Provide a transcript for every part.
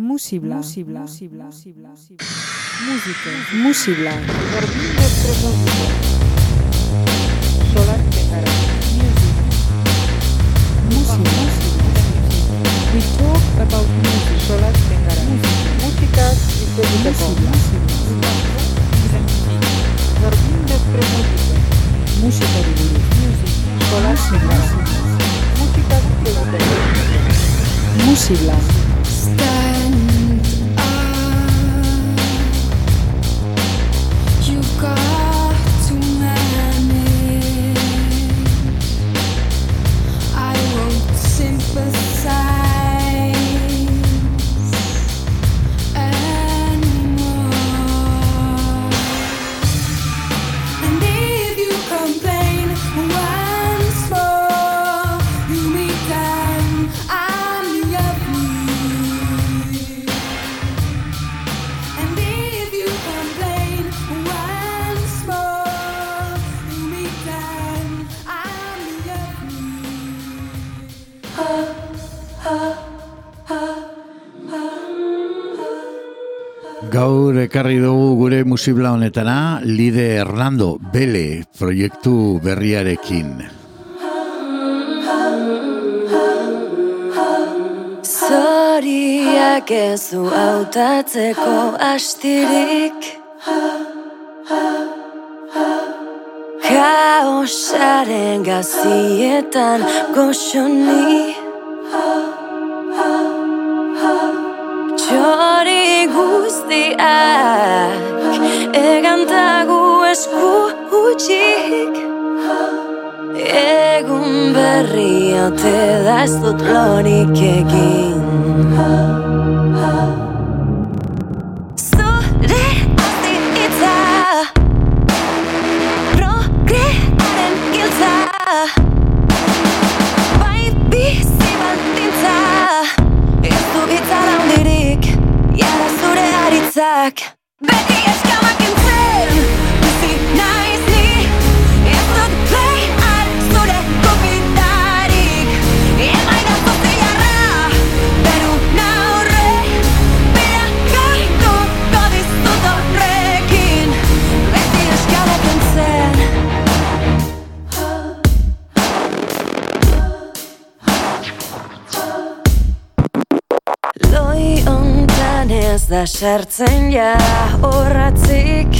Musibla. Musibla. Musibla. Musibla. Música. Musibla. Solar We talk about music. Solar Música y Música Música Música Música ekarri dugu gure musibla honetara Lide Hernando Bele proiektu berriarekin. Zoriak ez du hautatzeko astirik Kaosaren gazietan goxoni Txori guztiak egantagu esku utxik Egun berri ote da ez dut lorik egin back. Ez da sartzen ja horratzik.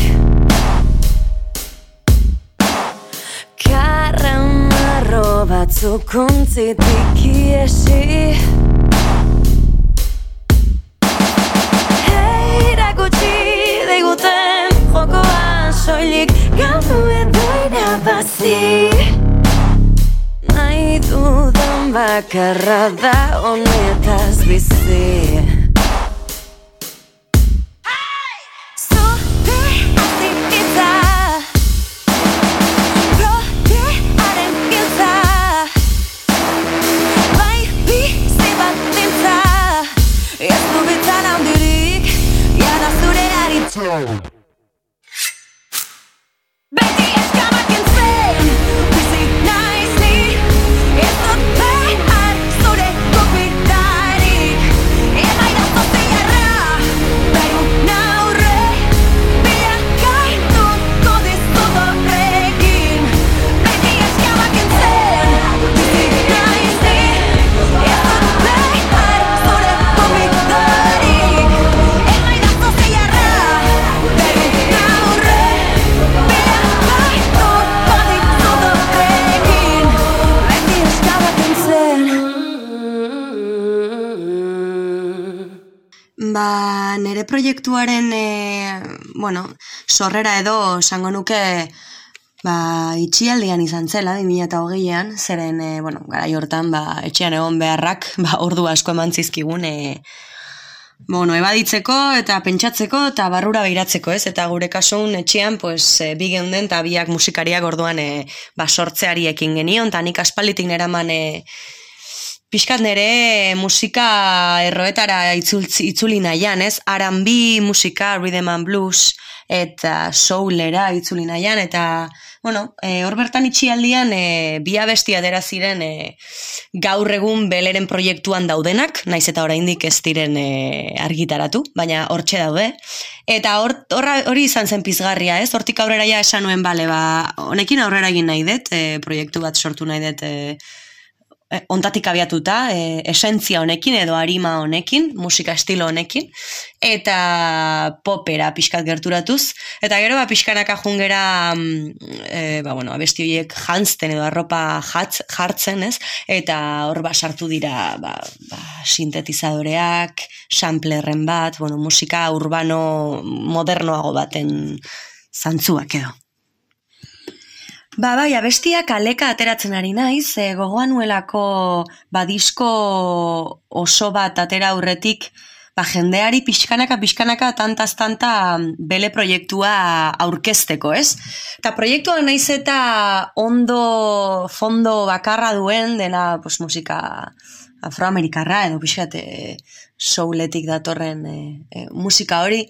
Karamarro batzuk untzitik iesi. Heira gutxi diguten jokoan soilik Galdu edo irabazi Nahi dudan bakarra da honetaz bizi Show. Proiektuaren, e, bueno, sorrera edo esango nuke ba, itxialdian izan zela, 2008an, zeren, e, bueno, gara hortan, ba, etxean egon beharrak, ba, ordu asko eman zizkigun, e, bueno, ebaditzeko eta pentsatzeko eta barrura behiratzeko, ez? Eta gure kasun etxean, pues, e, bi geunden eta biak musikariak orduan e, ba, sortzeari ekin genion, eta nik aspalditik neraman e, pixkat nere musika erroetara itzultzi, itzuli nahian, ez? R&B musika, rhythm and blues, eta soulera itzuli nahian, eta, bueno, e, hor bertan itxialdian e, bi abesti adera ziren e, gaur egun beleren proiektuan daudenak, naiz eta oraindik ez diren e, argitaratu, baina hortxe daude. Eta hor, hori izan zen pizgarria, ez? Hortik aurrera ja esan nuen, bale, ba, honekin aurrera egin nahi dut, e, proiektu bat sortu nahi dut, e, e, ontatik abiatuta, e, esentzia honekin edo arima honekin, musika estilo honekin, eta popera pixkat gerturatuz, eta gero ba pixkanaka jungera mm, e, ba, bueno, abesti horiek jantzten edo arropa jatz, jartzen, ez? Eta hor ba sartu dira ba, ba, sintetizadoreak, samplerren bat, bueno, musika urbano modernoago baten zantzuak edo. Ba, bai, abestia kaleka ateratzen ari naiz, e, gogoan nuelako badisko oso bat atera aurretik, ba, jendeari pixkanaka, pixkanaka, tantaz tanta bele proiektua aurkezteko, ez? Eta proiektua naiz eta ondo fondo bakarra duen, dena, pues, musika afroamerikarra, edo pixkat, e, souletik datorren e, e, musika hori,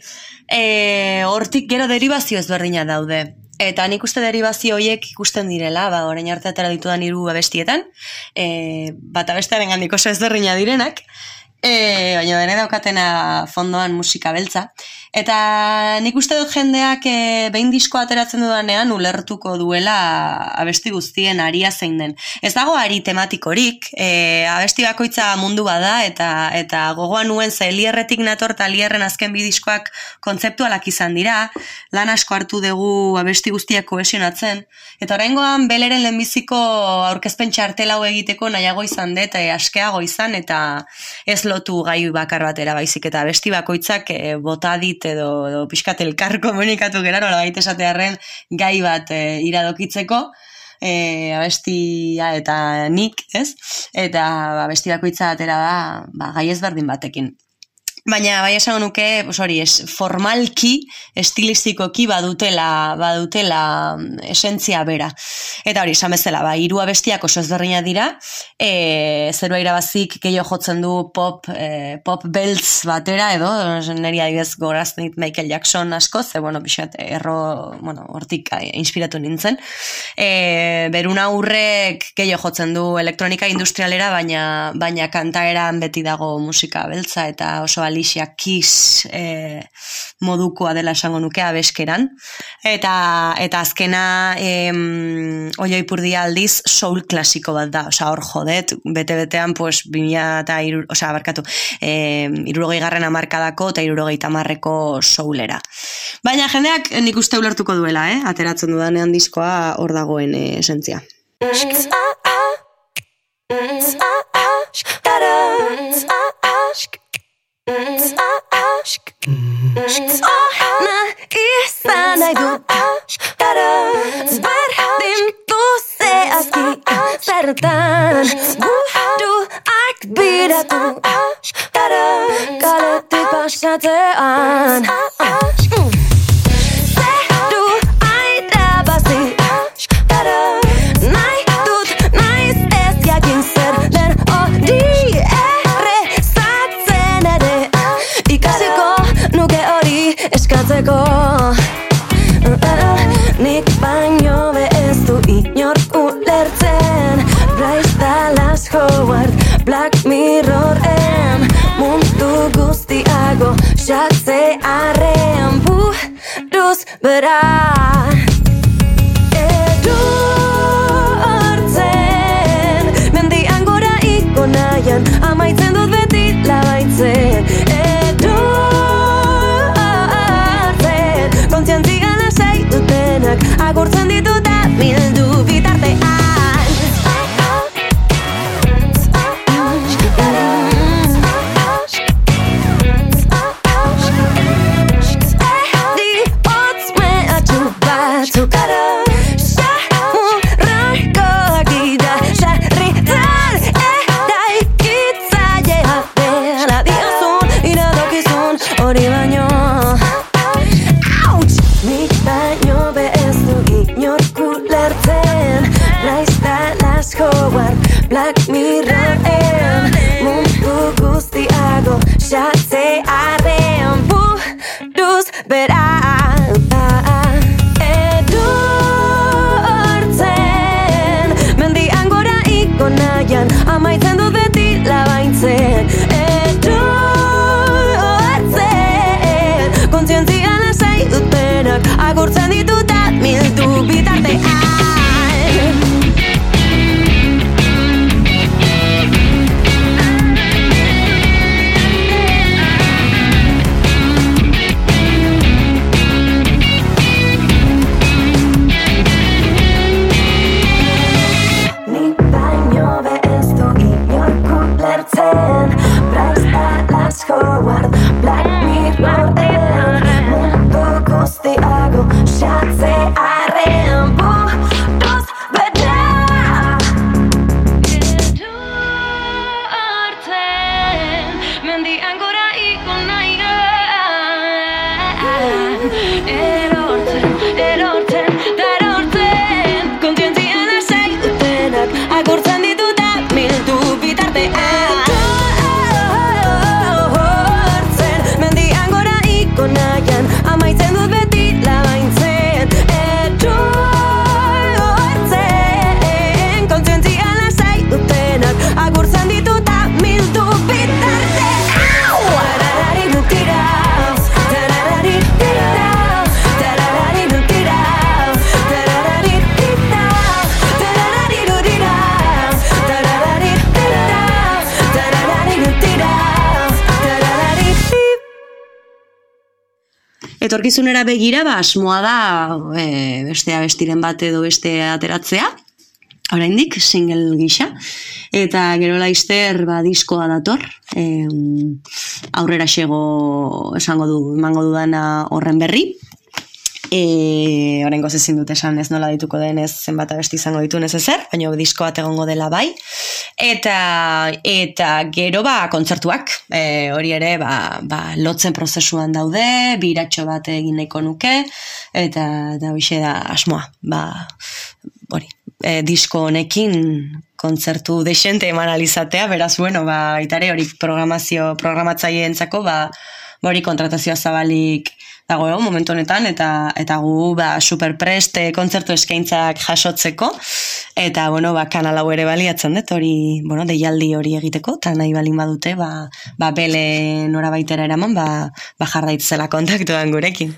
hortik gero derivazio ezberdina daude. Eta nik uste derivazio horiek ikusten direla, ba, orain arte atera ditudan hiru abestietan, e, bat abestearen gandik oso ezberdina direnak, e, baina dene daukatena fondoan musika beltza. Eta nik uste dut jendeak e, behin disko ateratzen dudanean ulertuko duela abesti guztien aria zein den. Ez dago ari tematikorik, e, abesti bakoitza mundu bada eta eta gogoan nuen ze Elierretik nator eta Elierren azken bi diskoak kontzeptualak izan dira, lan asko hartu dugu abesti guztiak kohesionatzen, eta oraingoan beleren lehenbiziko aurkezpen txartel hau egiteko nahiago izan dut, e, askeago izan, eta ez lotu gai bakar batera baizik, eta abesti bakoitzak e, bota dit edo, edo pixkat elkar komunikatu gera, nola baita esatearen gai bat e, iradokitzeko, e, abestia eta nik, ez? Eta abesti bakoitza atera da, ba, gai ezberdin batekin. Baina bai esango nuke, pues hori, es, formalki, estilistikoki badutela, badutela mm, esentzia bera. Eta hori, esan bezala, ba, hiru abestiak oso ezberdina dira, e, zerua irabazik gehiago jotzen du pop, e, pop beltz batera, edo, niri adibidez gorazten dit Michael Jackson asko, ze, bueno, pixat, erro, bueno, hortik inspiratu nintzen. E, beruna aurrek gehiago jotzen du elektronika industrialera, baina, baina kantaeran beti dago musika beltza, eta oso Alicia Keys e, modukoa dela esango nuke abeskeran. Eta, eta azkena em, oio ipurdia aldiz soul klasiko bat da, osea hor jodet, bete-betean pues, 2000 eta iru, osea, barkatu, e, irurogei garren amarkadako eta irurogei tamarreko soulera. Baina jendeak nik uste ulertuko duela, eh? ateratzen dudanean diskoa hor dagoen eh, esentzia. Aşk Ona insan найду Verdim duse aski Serdan Budu ak bir aku Kara kara tek başına tean Aşk buruz bera and eh, etorkizunera begira, ba, asmoa da e, beste abestiren bat edo beste ateratzea, oraindik single gisa. Eta gero laister ba diskoa dator. E, aurrera xego esango du emango dudana horren berri E, Horengo ezin dut esan ez nola dituko denez zenbat abesti izango ditu ez ezer, baina disko bat egongo dela bai. Eta, eta gero ba kontzertuak, e, hori ere ba, ba, lotzen prozesuan daude, biratxo bat egin nahiko nuke, eta da hoxe da asmoa, ba, hori, e, disko honekin kontzertu desente eman alizatea, beraz, bueno, ba, itare hori programazio, programatzaile entzako, ba, ba, hori kontratazioa zabalik dago momentu honetan eta eta gu ba superpreste kontzertu eskaintzak jasotzeko eta bueno ba kanal hau ere baliatzen dut hori bueno deialdi hori egiteko ta nahi balin badute ba ba bele norabaitera eraman ba ba jarraitzela kontaktuan gurekin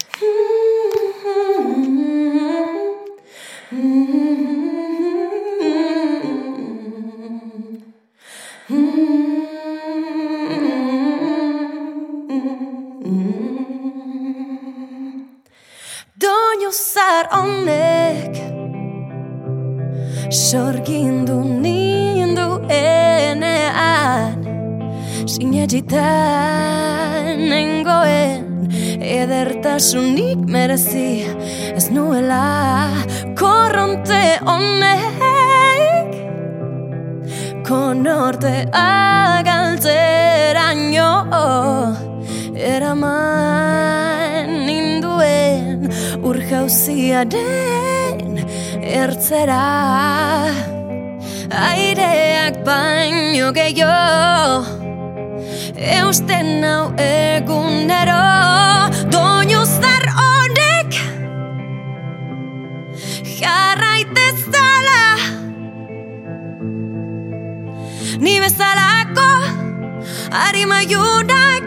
Sinegitan nengoen Edertasunik merezi Ez nuela korronte honek. Konorte agaltzeraino Eraman ninduen urjauziaren ertzera. Aireak baino gehiago Eusten hau egunero Doinu zar honek Jarraitezala Ni bezalako Arimaiunak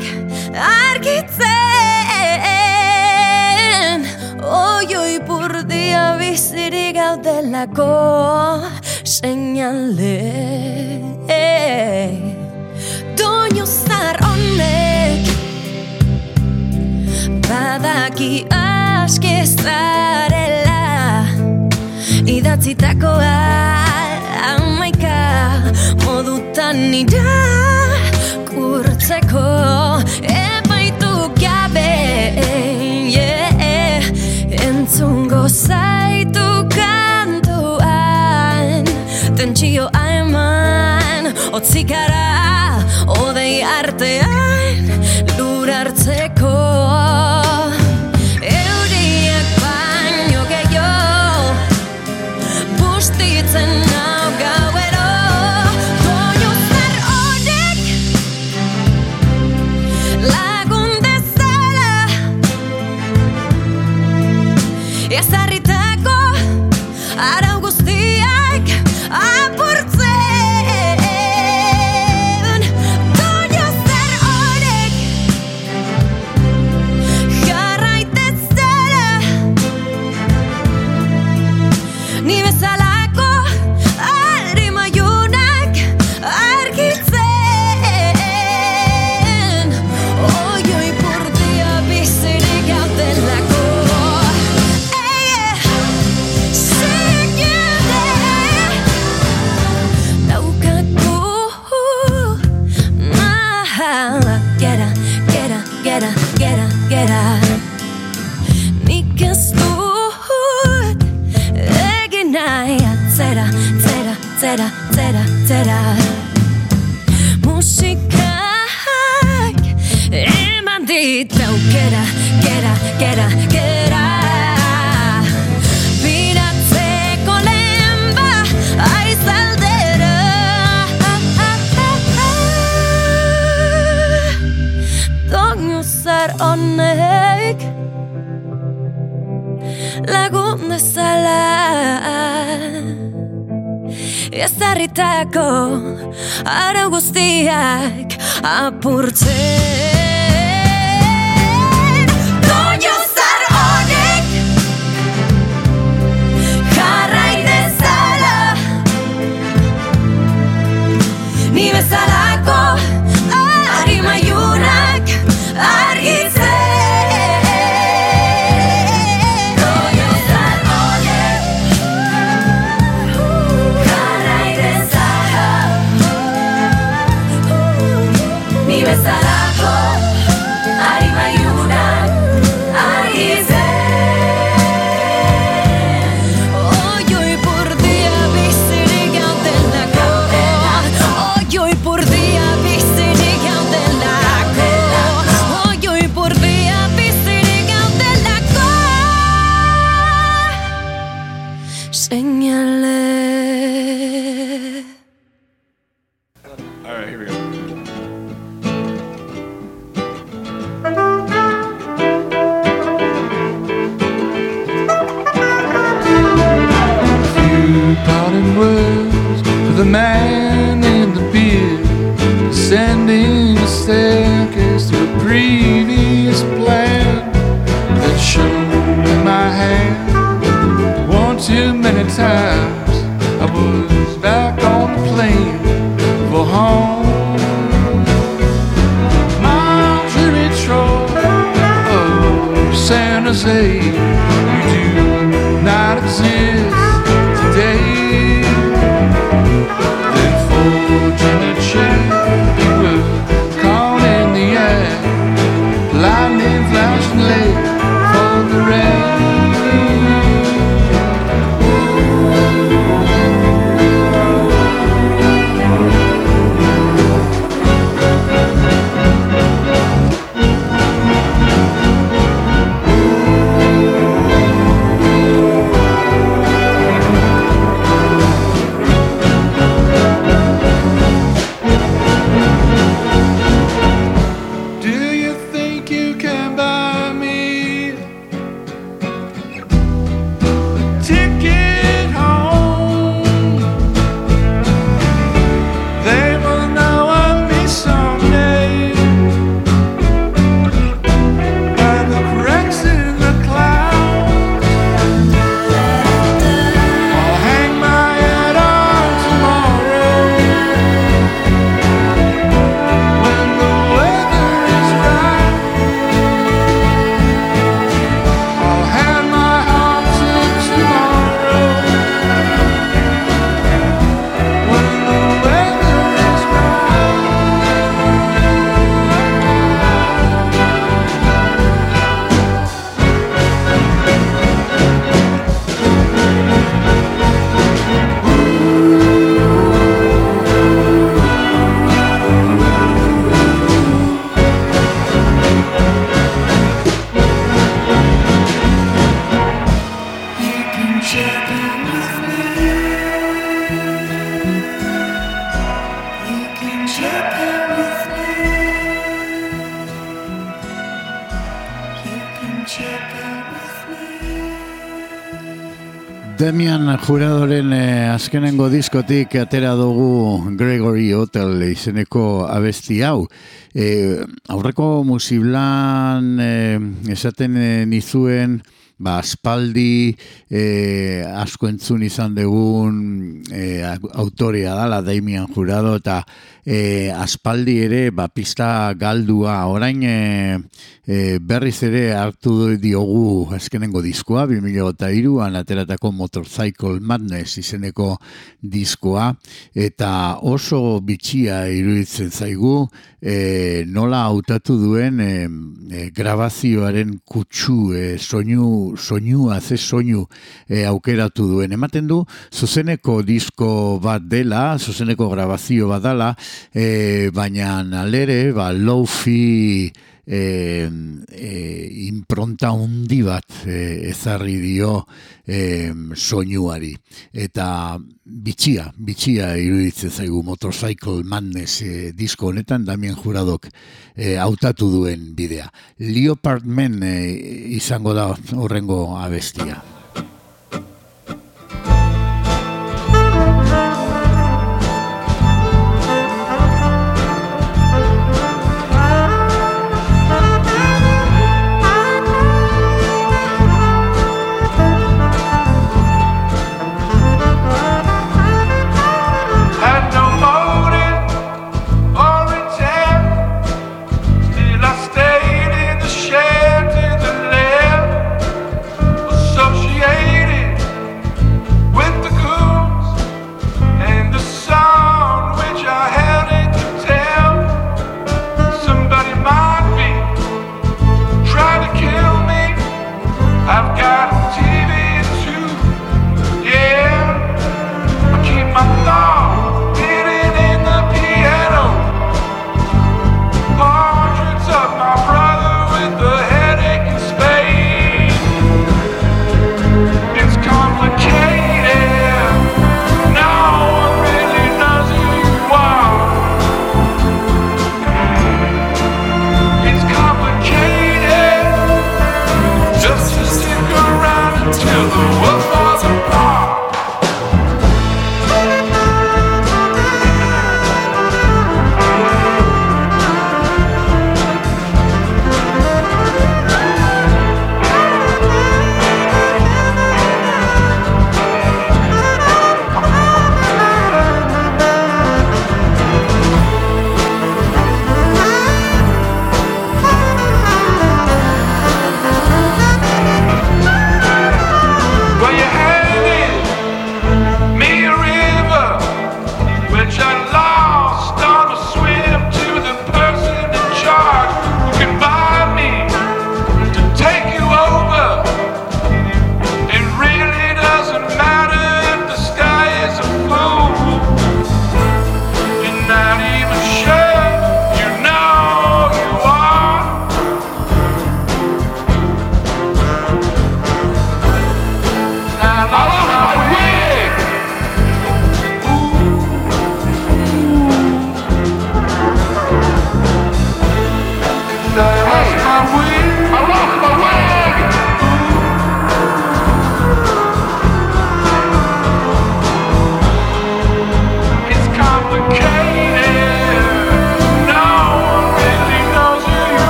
argitzen. Oioi purdia bizirik gaudelako Seinale Zar honek Badaki aske zarela Idatzitakoa amaika modutan ira kurtzeko epaitu gabe yeah. entzungo zaitu kantuan tentsio eman otzikara odei artean Ezarritako arau guztiak apurtzen. Doinu zar honek jarrai dezala. Ni bezalako Demian Juradoren eh, azkenengo diskotik atera dugu Gregory Hotel izeneko abesti hau. Eh, aurreko musiblan eh, esaten eh, nizuen ba, aspaldi eh, asko entzun izan dugun eh, autorea dala Damian Jurado eta eh, aspaldi ere ba, pista galdua. Orain eh, eh, berriz ere hartu diogu azkenengo diskoa 2003an ateratako Motorcycle Madness izeneko diskoa. Eta oso bitxia iruditzen zaigu eh, nola hautatu duen eh, eh, grabazioaren kutsu eh, soinu soinua ze soinu eh, aukeratu duen. Ematen du zuzeneko disko bat dela zuzeneko grabazio bat dela eh, baina alere ba, low-fi e, e, impronta hundi bat e, ezarri dio e, soinuari. Eta bitxia, bitxia iruditzen zaigu Motorcycle Madness e, disko honetan Damien Juradok e, hautatu duen bidea. Leopard Men e, izango da horrengo abestia.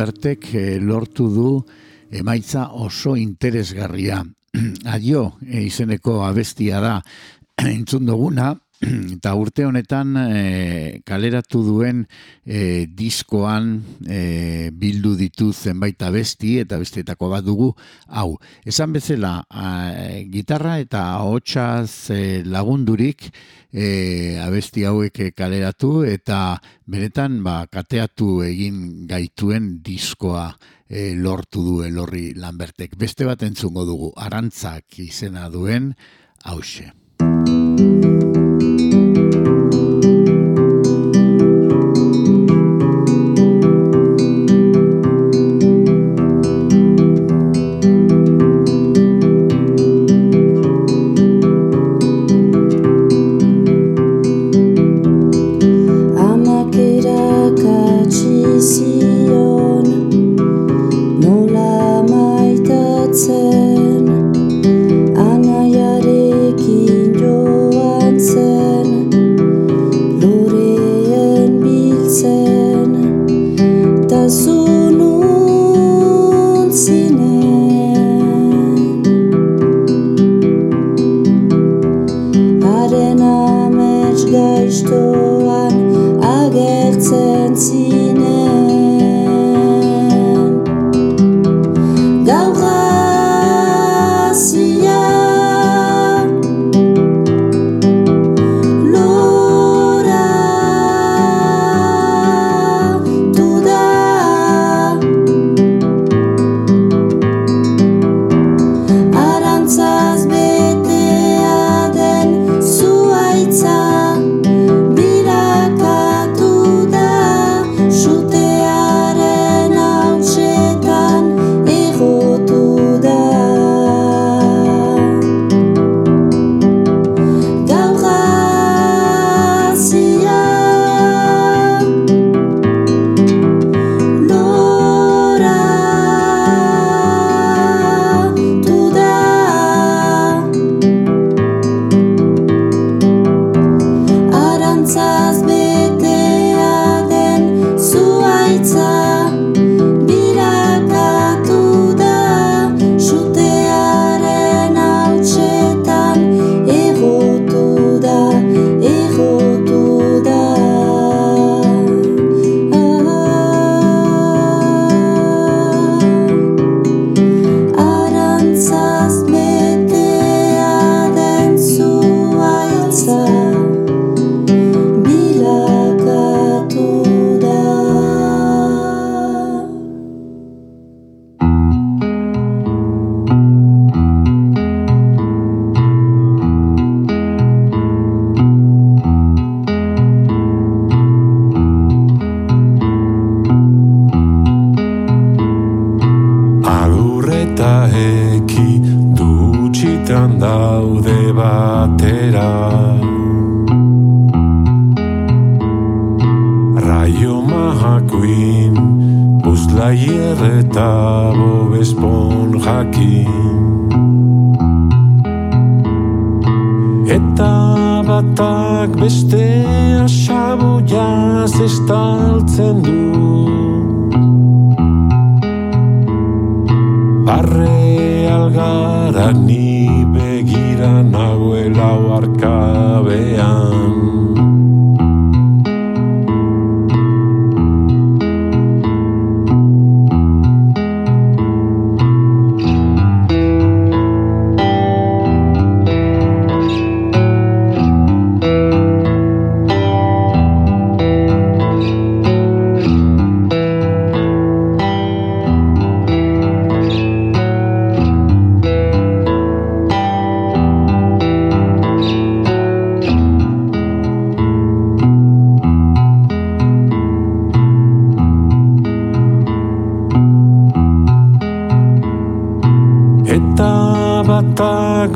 Lambertek eh, lortu du emaitza oso interesgarria. Adio eh, izeneko abestia da entzun duguna, eta urte honetan eh, kaleratu duen eh, diskoan eh, bildu ditu zenbait abesti eta bestietako bat dugu hau. Esan bezala eh, gitarra eta ahotsaz eh, lagundurik eh, abesti hauek kaleratu eta benetan ba, kateatu egin gaituen diskoa eh, lortu du Elorri Lambertek. Beste bat entzungo dugu, arantzak izena duen hause.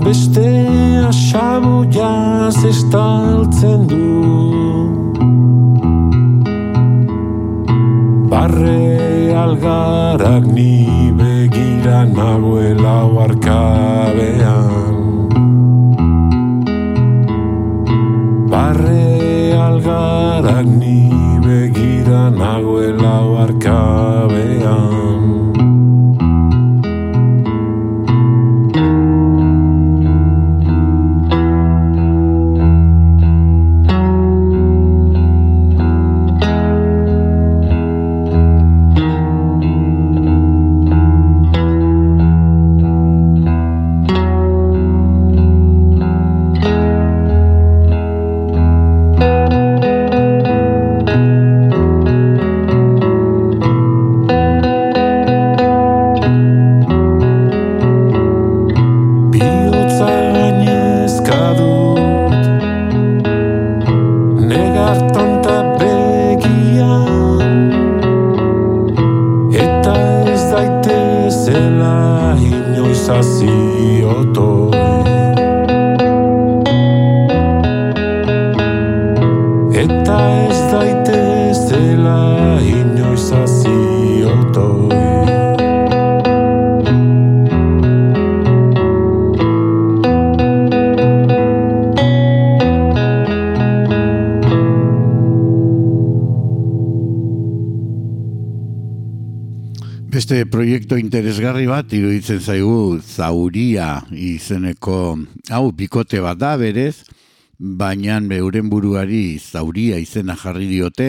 Batak beste asabu jaz estaltzen du. Barre algarak ni Beste proiektu interesgarri bat iruditzen zaigu zauria izeneko hau bikote bat da berez, baina euren buruari zauria izena jarri diote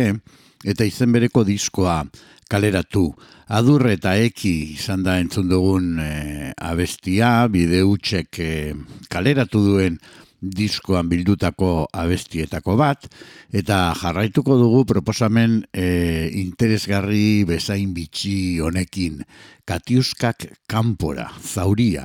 eta izen bereko diskoa kaleratu. Adurre eta eki izan da entzun dugun eh, abestia, bideutxek eh, kaleratu duen diskoan bildutako abestietako bat, eta jarraituko dugu proposamen e, interesgarri bezain bitxi honekin, Katiuskak kanpora, zauria.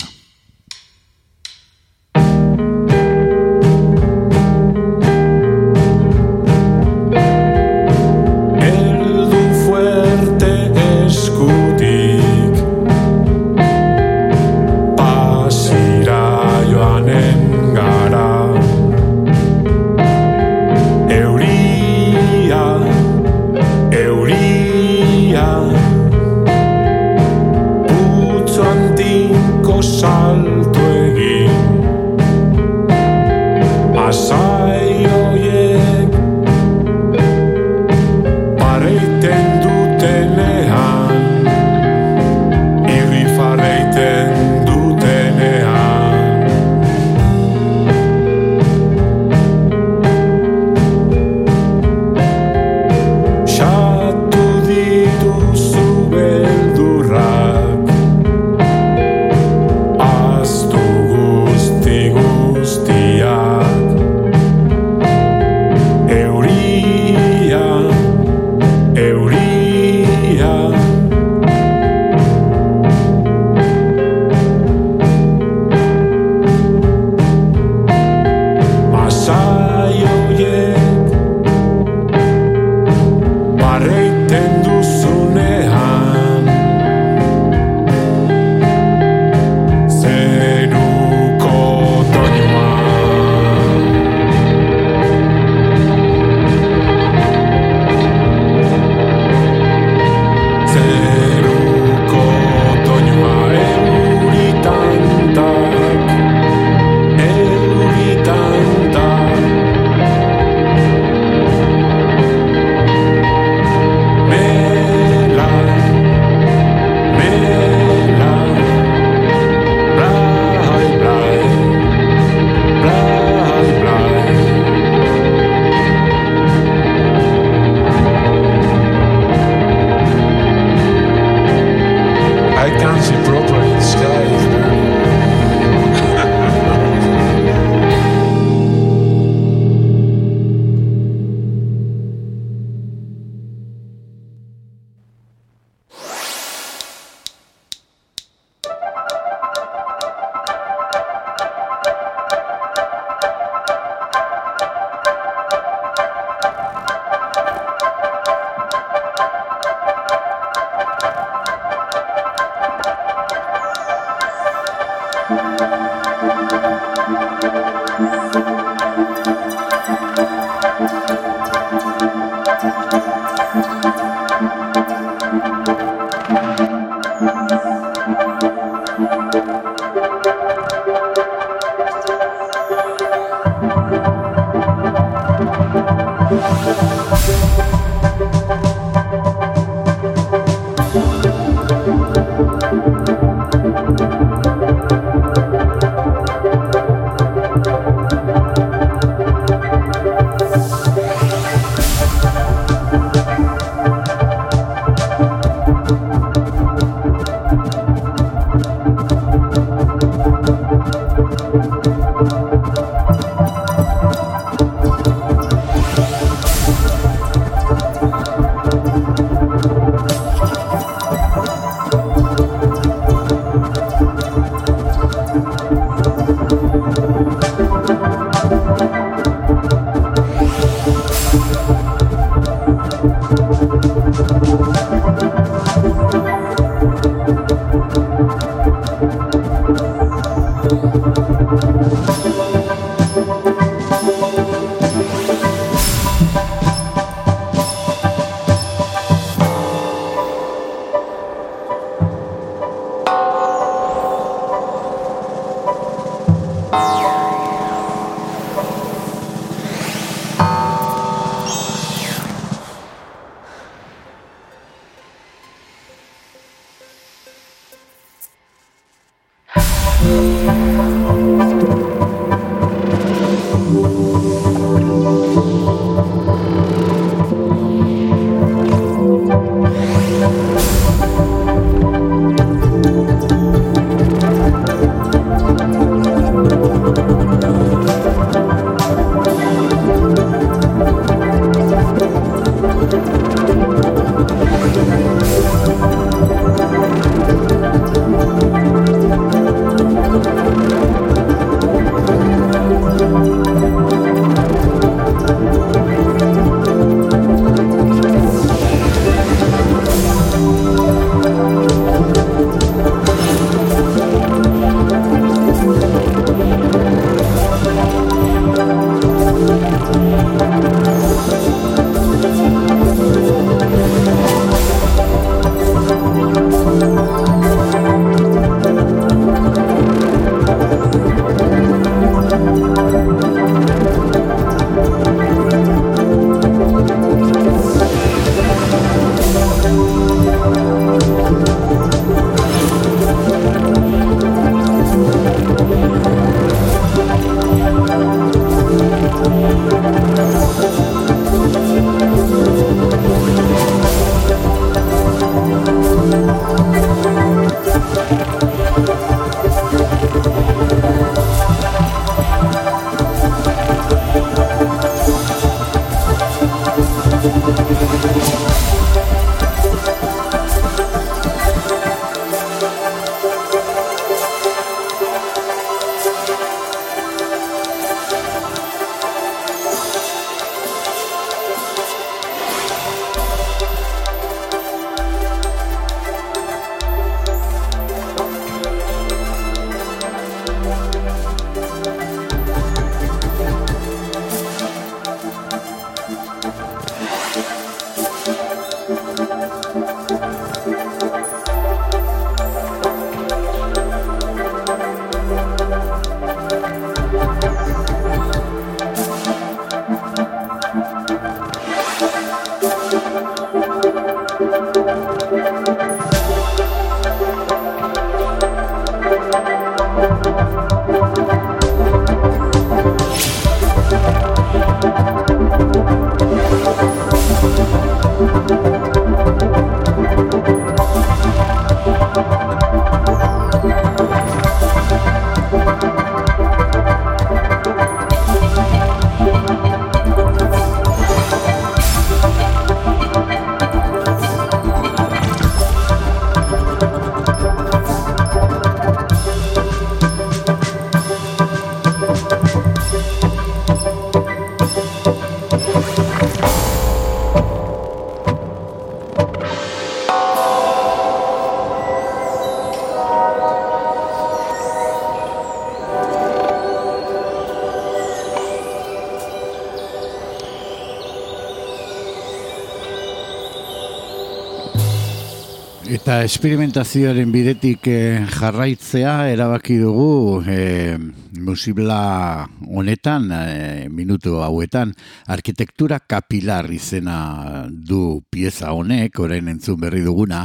Eta esperimentazioaren bidetik eh, jarraitzea erabaki dugu eh, musibla honetan, eh, minutu hauetan, arkitektura kapilar izena du pieza honek, orain entzun berri duguna,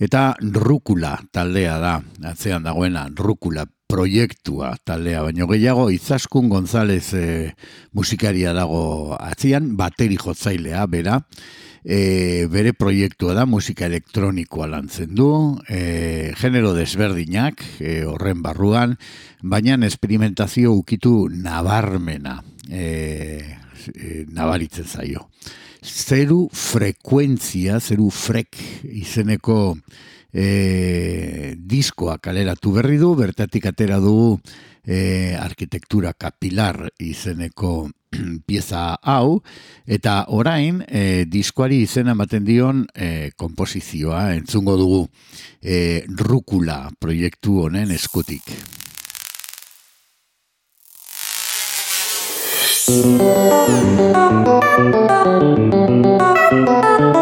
eta rukula taldea da, atzean dagoena, rukula proiektua taldea, baino gehiago Izaskun González eh, musikaria dago atzian, bateri jotzailea, bera, e, bere proiektua da musika elektronikoa lantzen du, e, genero desberdinak e, horren barruan, baina esperimentazio ukitu nabarmena e, e, nabaritzen zaio. Zeru frekuentzia, zeru frek izeneko e, diskoa kaleratu berri du, bertatik atera du e, arkitektura kapilar izeneko pieza hau eta orain e, diskoari izena ematen dion eh, e, komposizioa entzungo dugu e, rukula proiektu honen eskutik. Música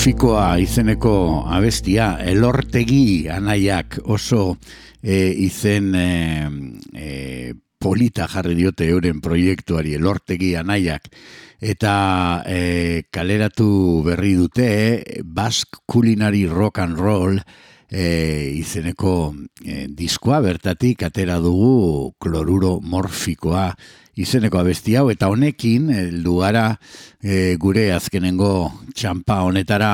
morfikoa izeneko abestia, elortegi anaiak oso e, izen e, e, polita jarri diote euren proiektuari elortegi anaiak. Eta e, kaleratu berri dute Basque Culinary Rock and Roll e, izeneko e, diskoa. Bertatik atera dugu kloruro morfikoa izeneko abesti hau eta honekin heldu gara e, gure azkenengo txampa honetara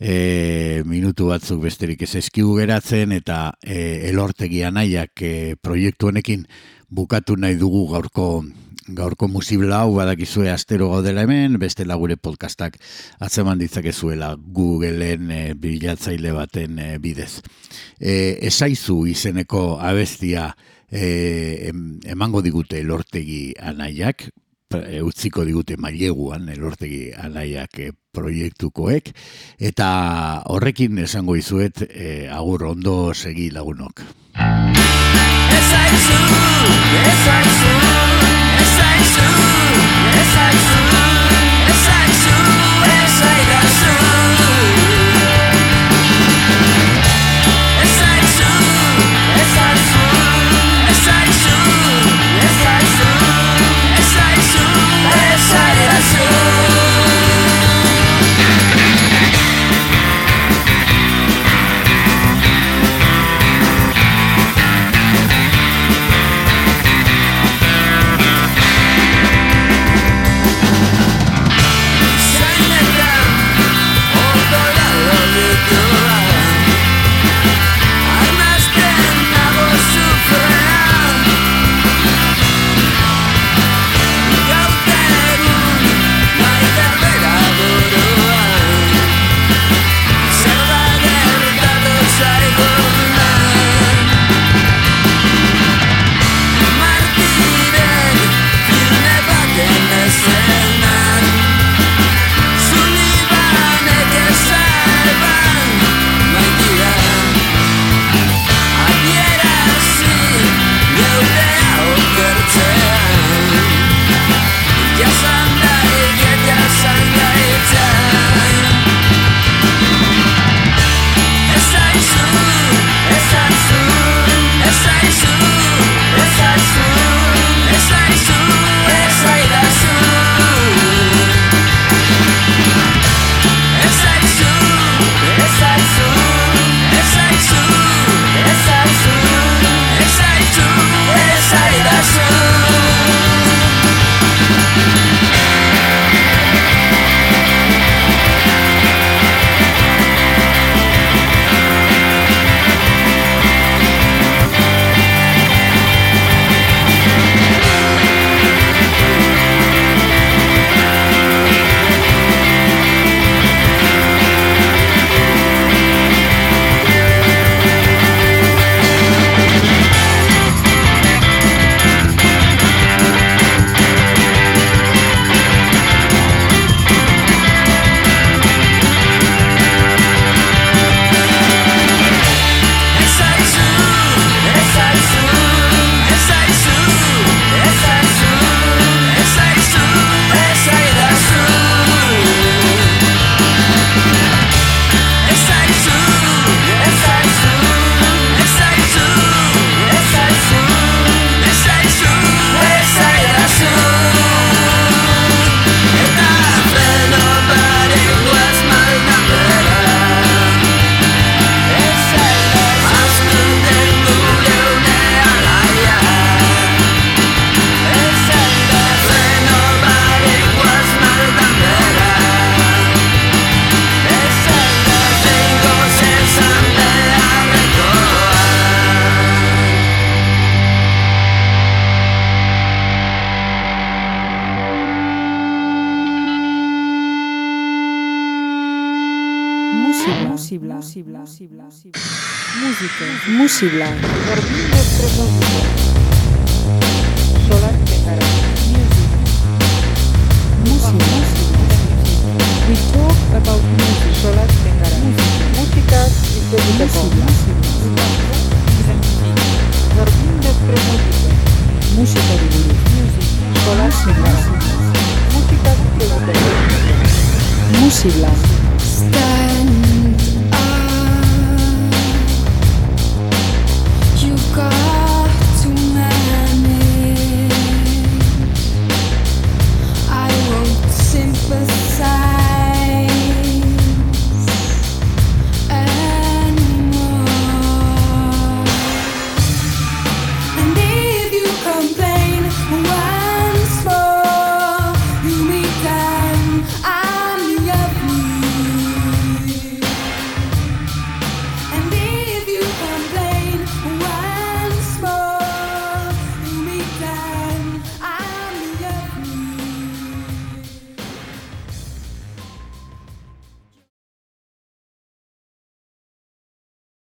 e, minutu batzuk besterik ez eskigu geratzen eta e, elortegi anaiak e, proiektu honekin bukatu nahi dugu gaurko gaurko musibla hau badakizue astero gaudela hemen, beste gure podcastak atzeman ditzakezuela Googleen e, bilatzaile baten e, bidez. E, esaizu izeneko abestia e, emango digute lortegi anaiak, e, utziko digute maileguan elortegi anaiak e, proiektukoek, eta horrekin esango izuet e, agur ondo segi lagunok. Esaizu, esaizu, esaizu, esaizu, esaizu, esaidazu. Esaizu, azul, essa era azul. Música, musibla,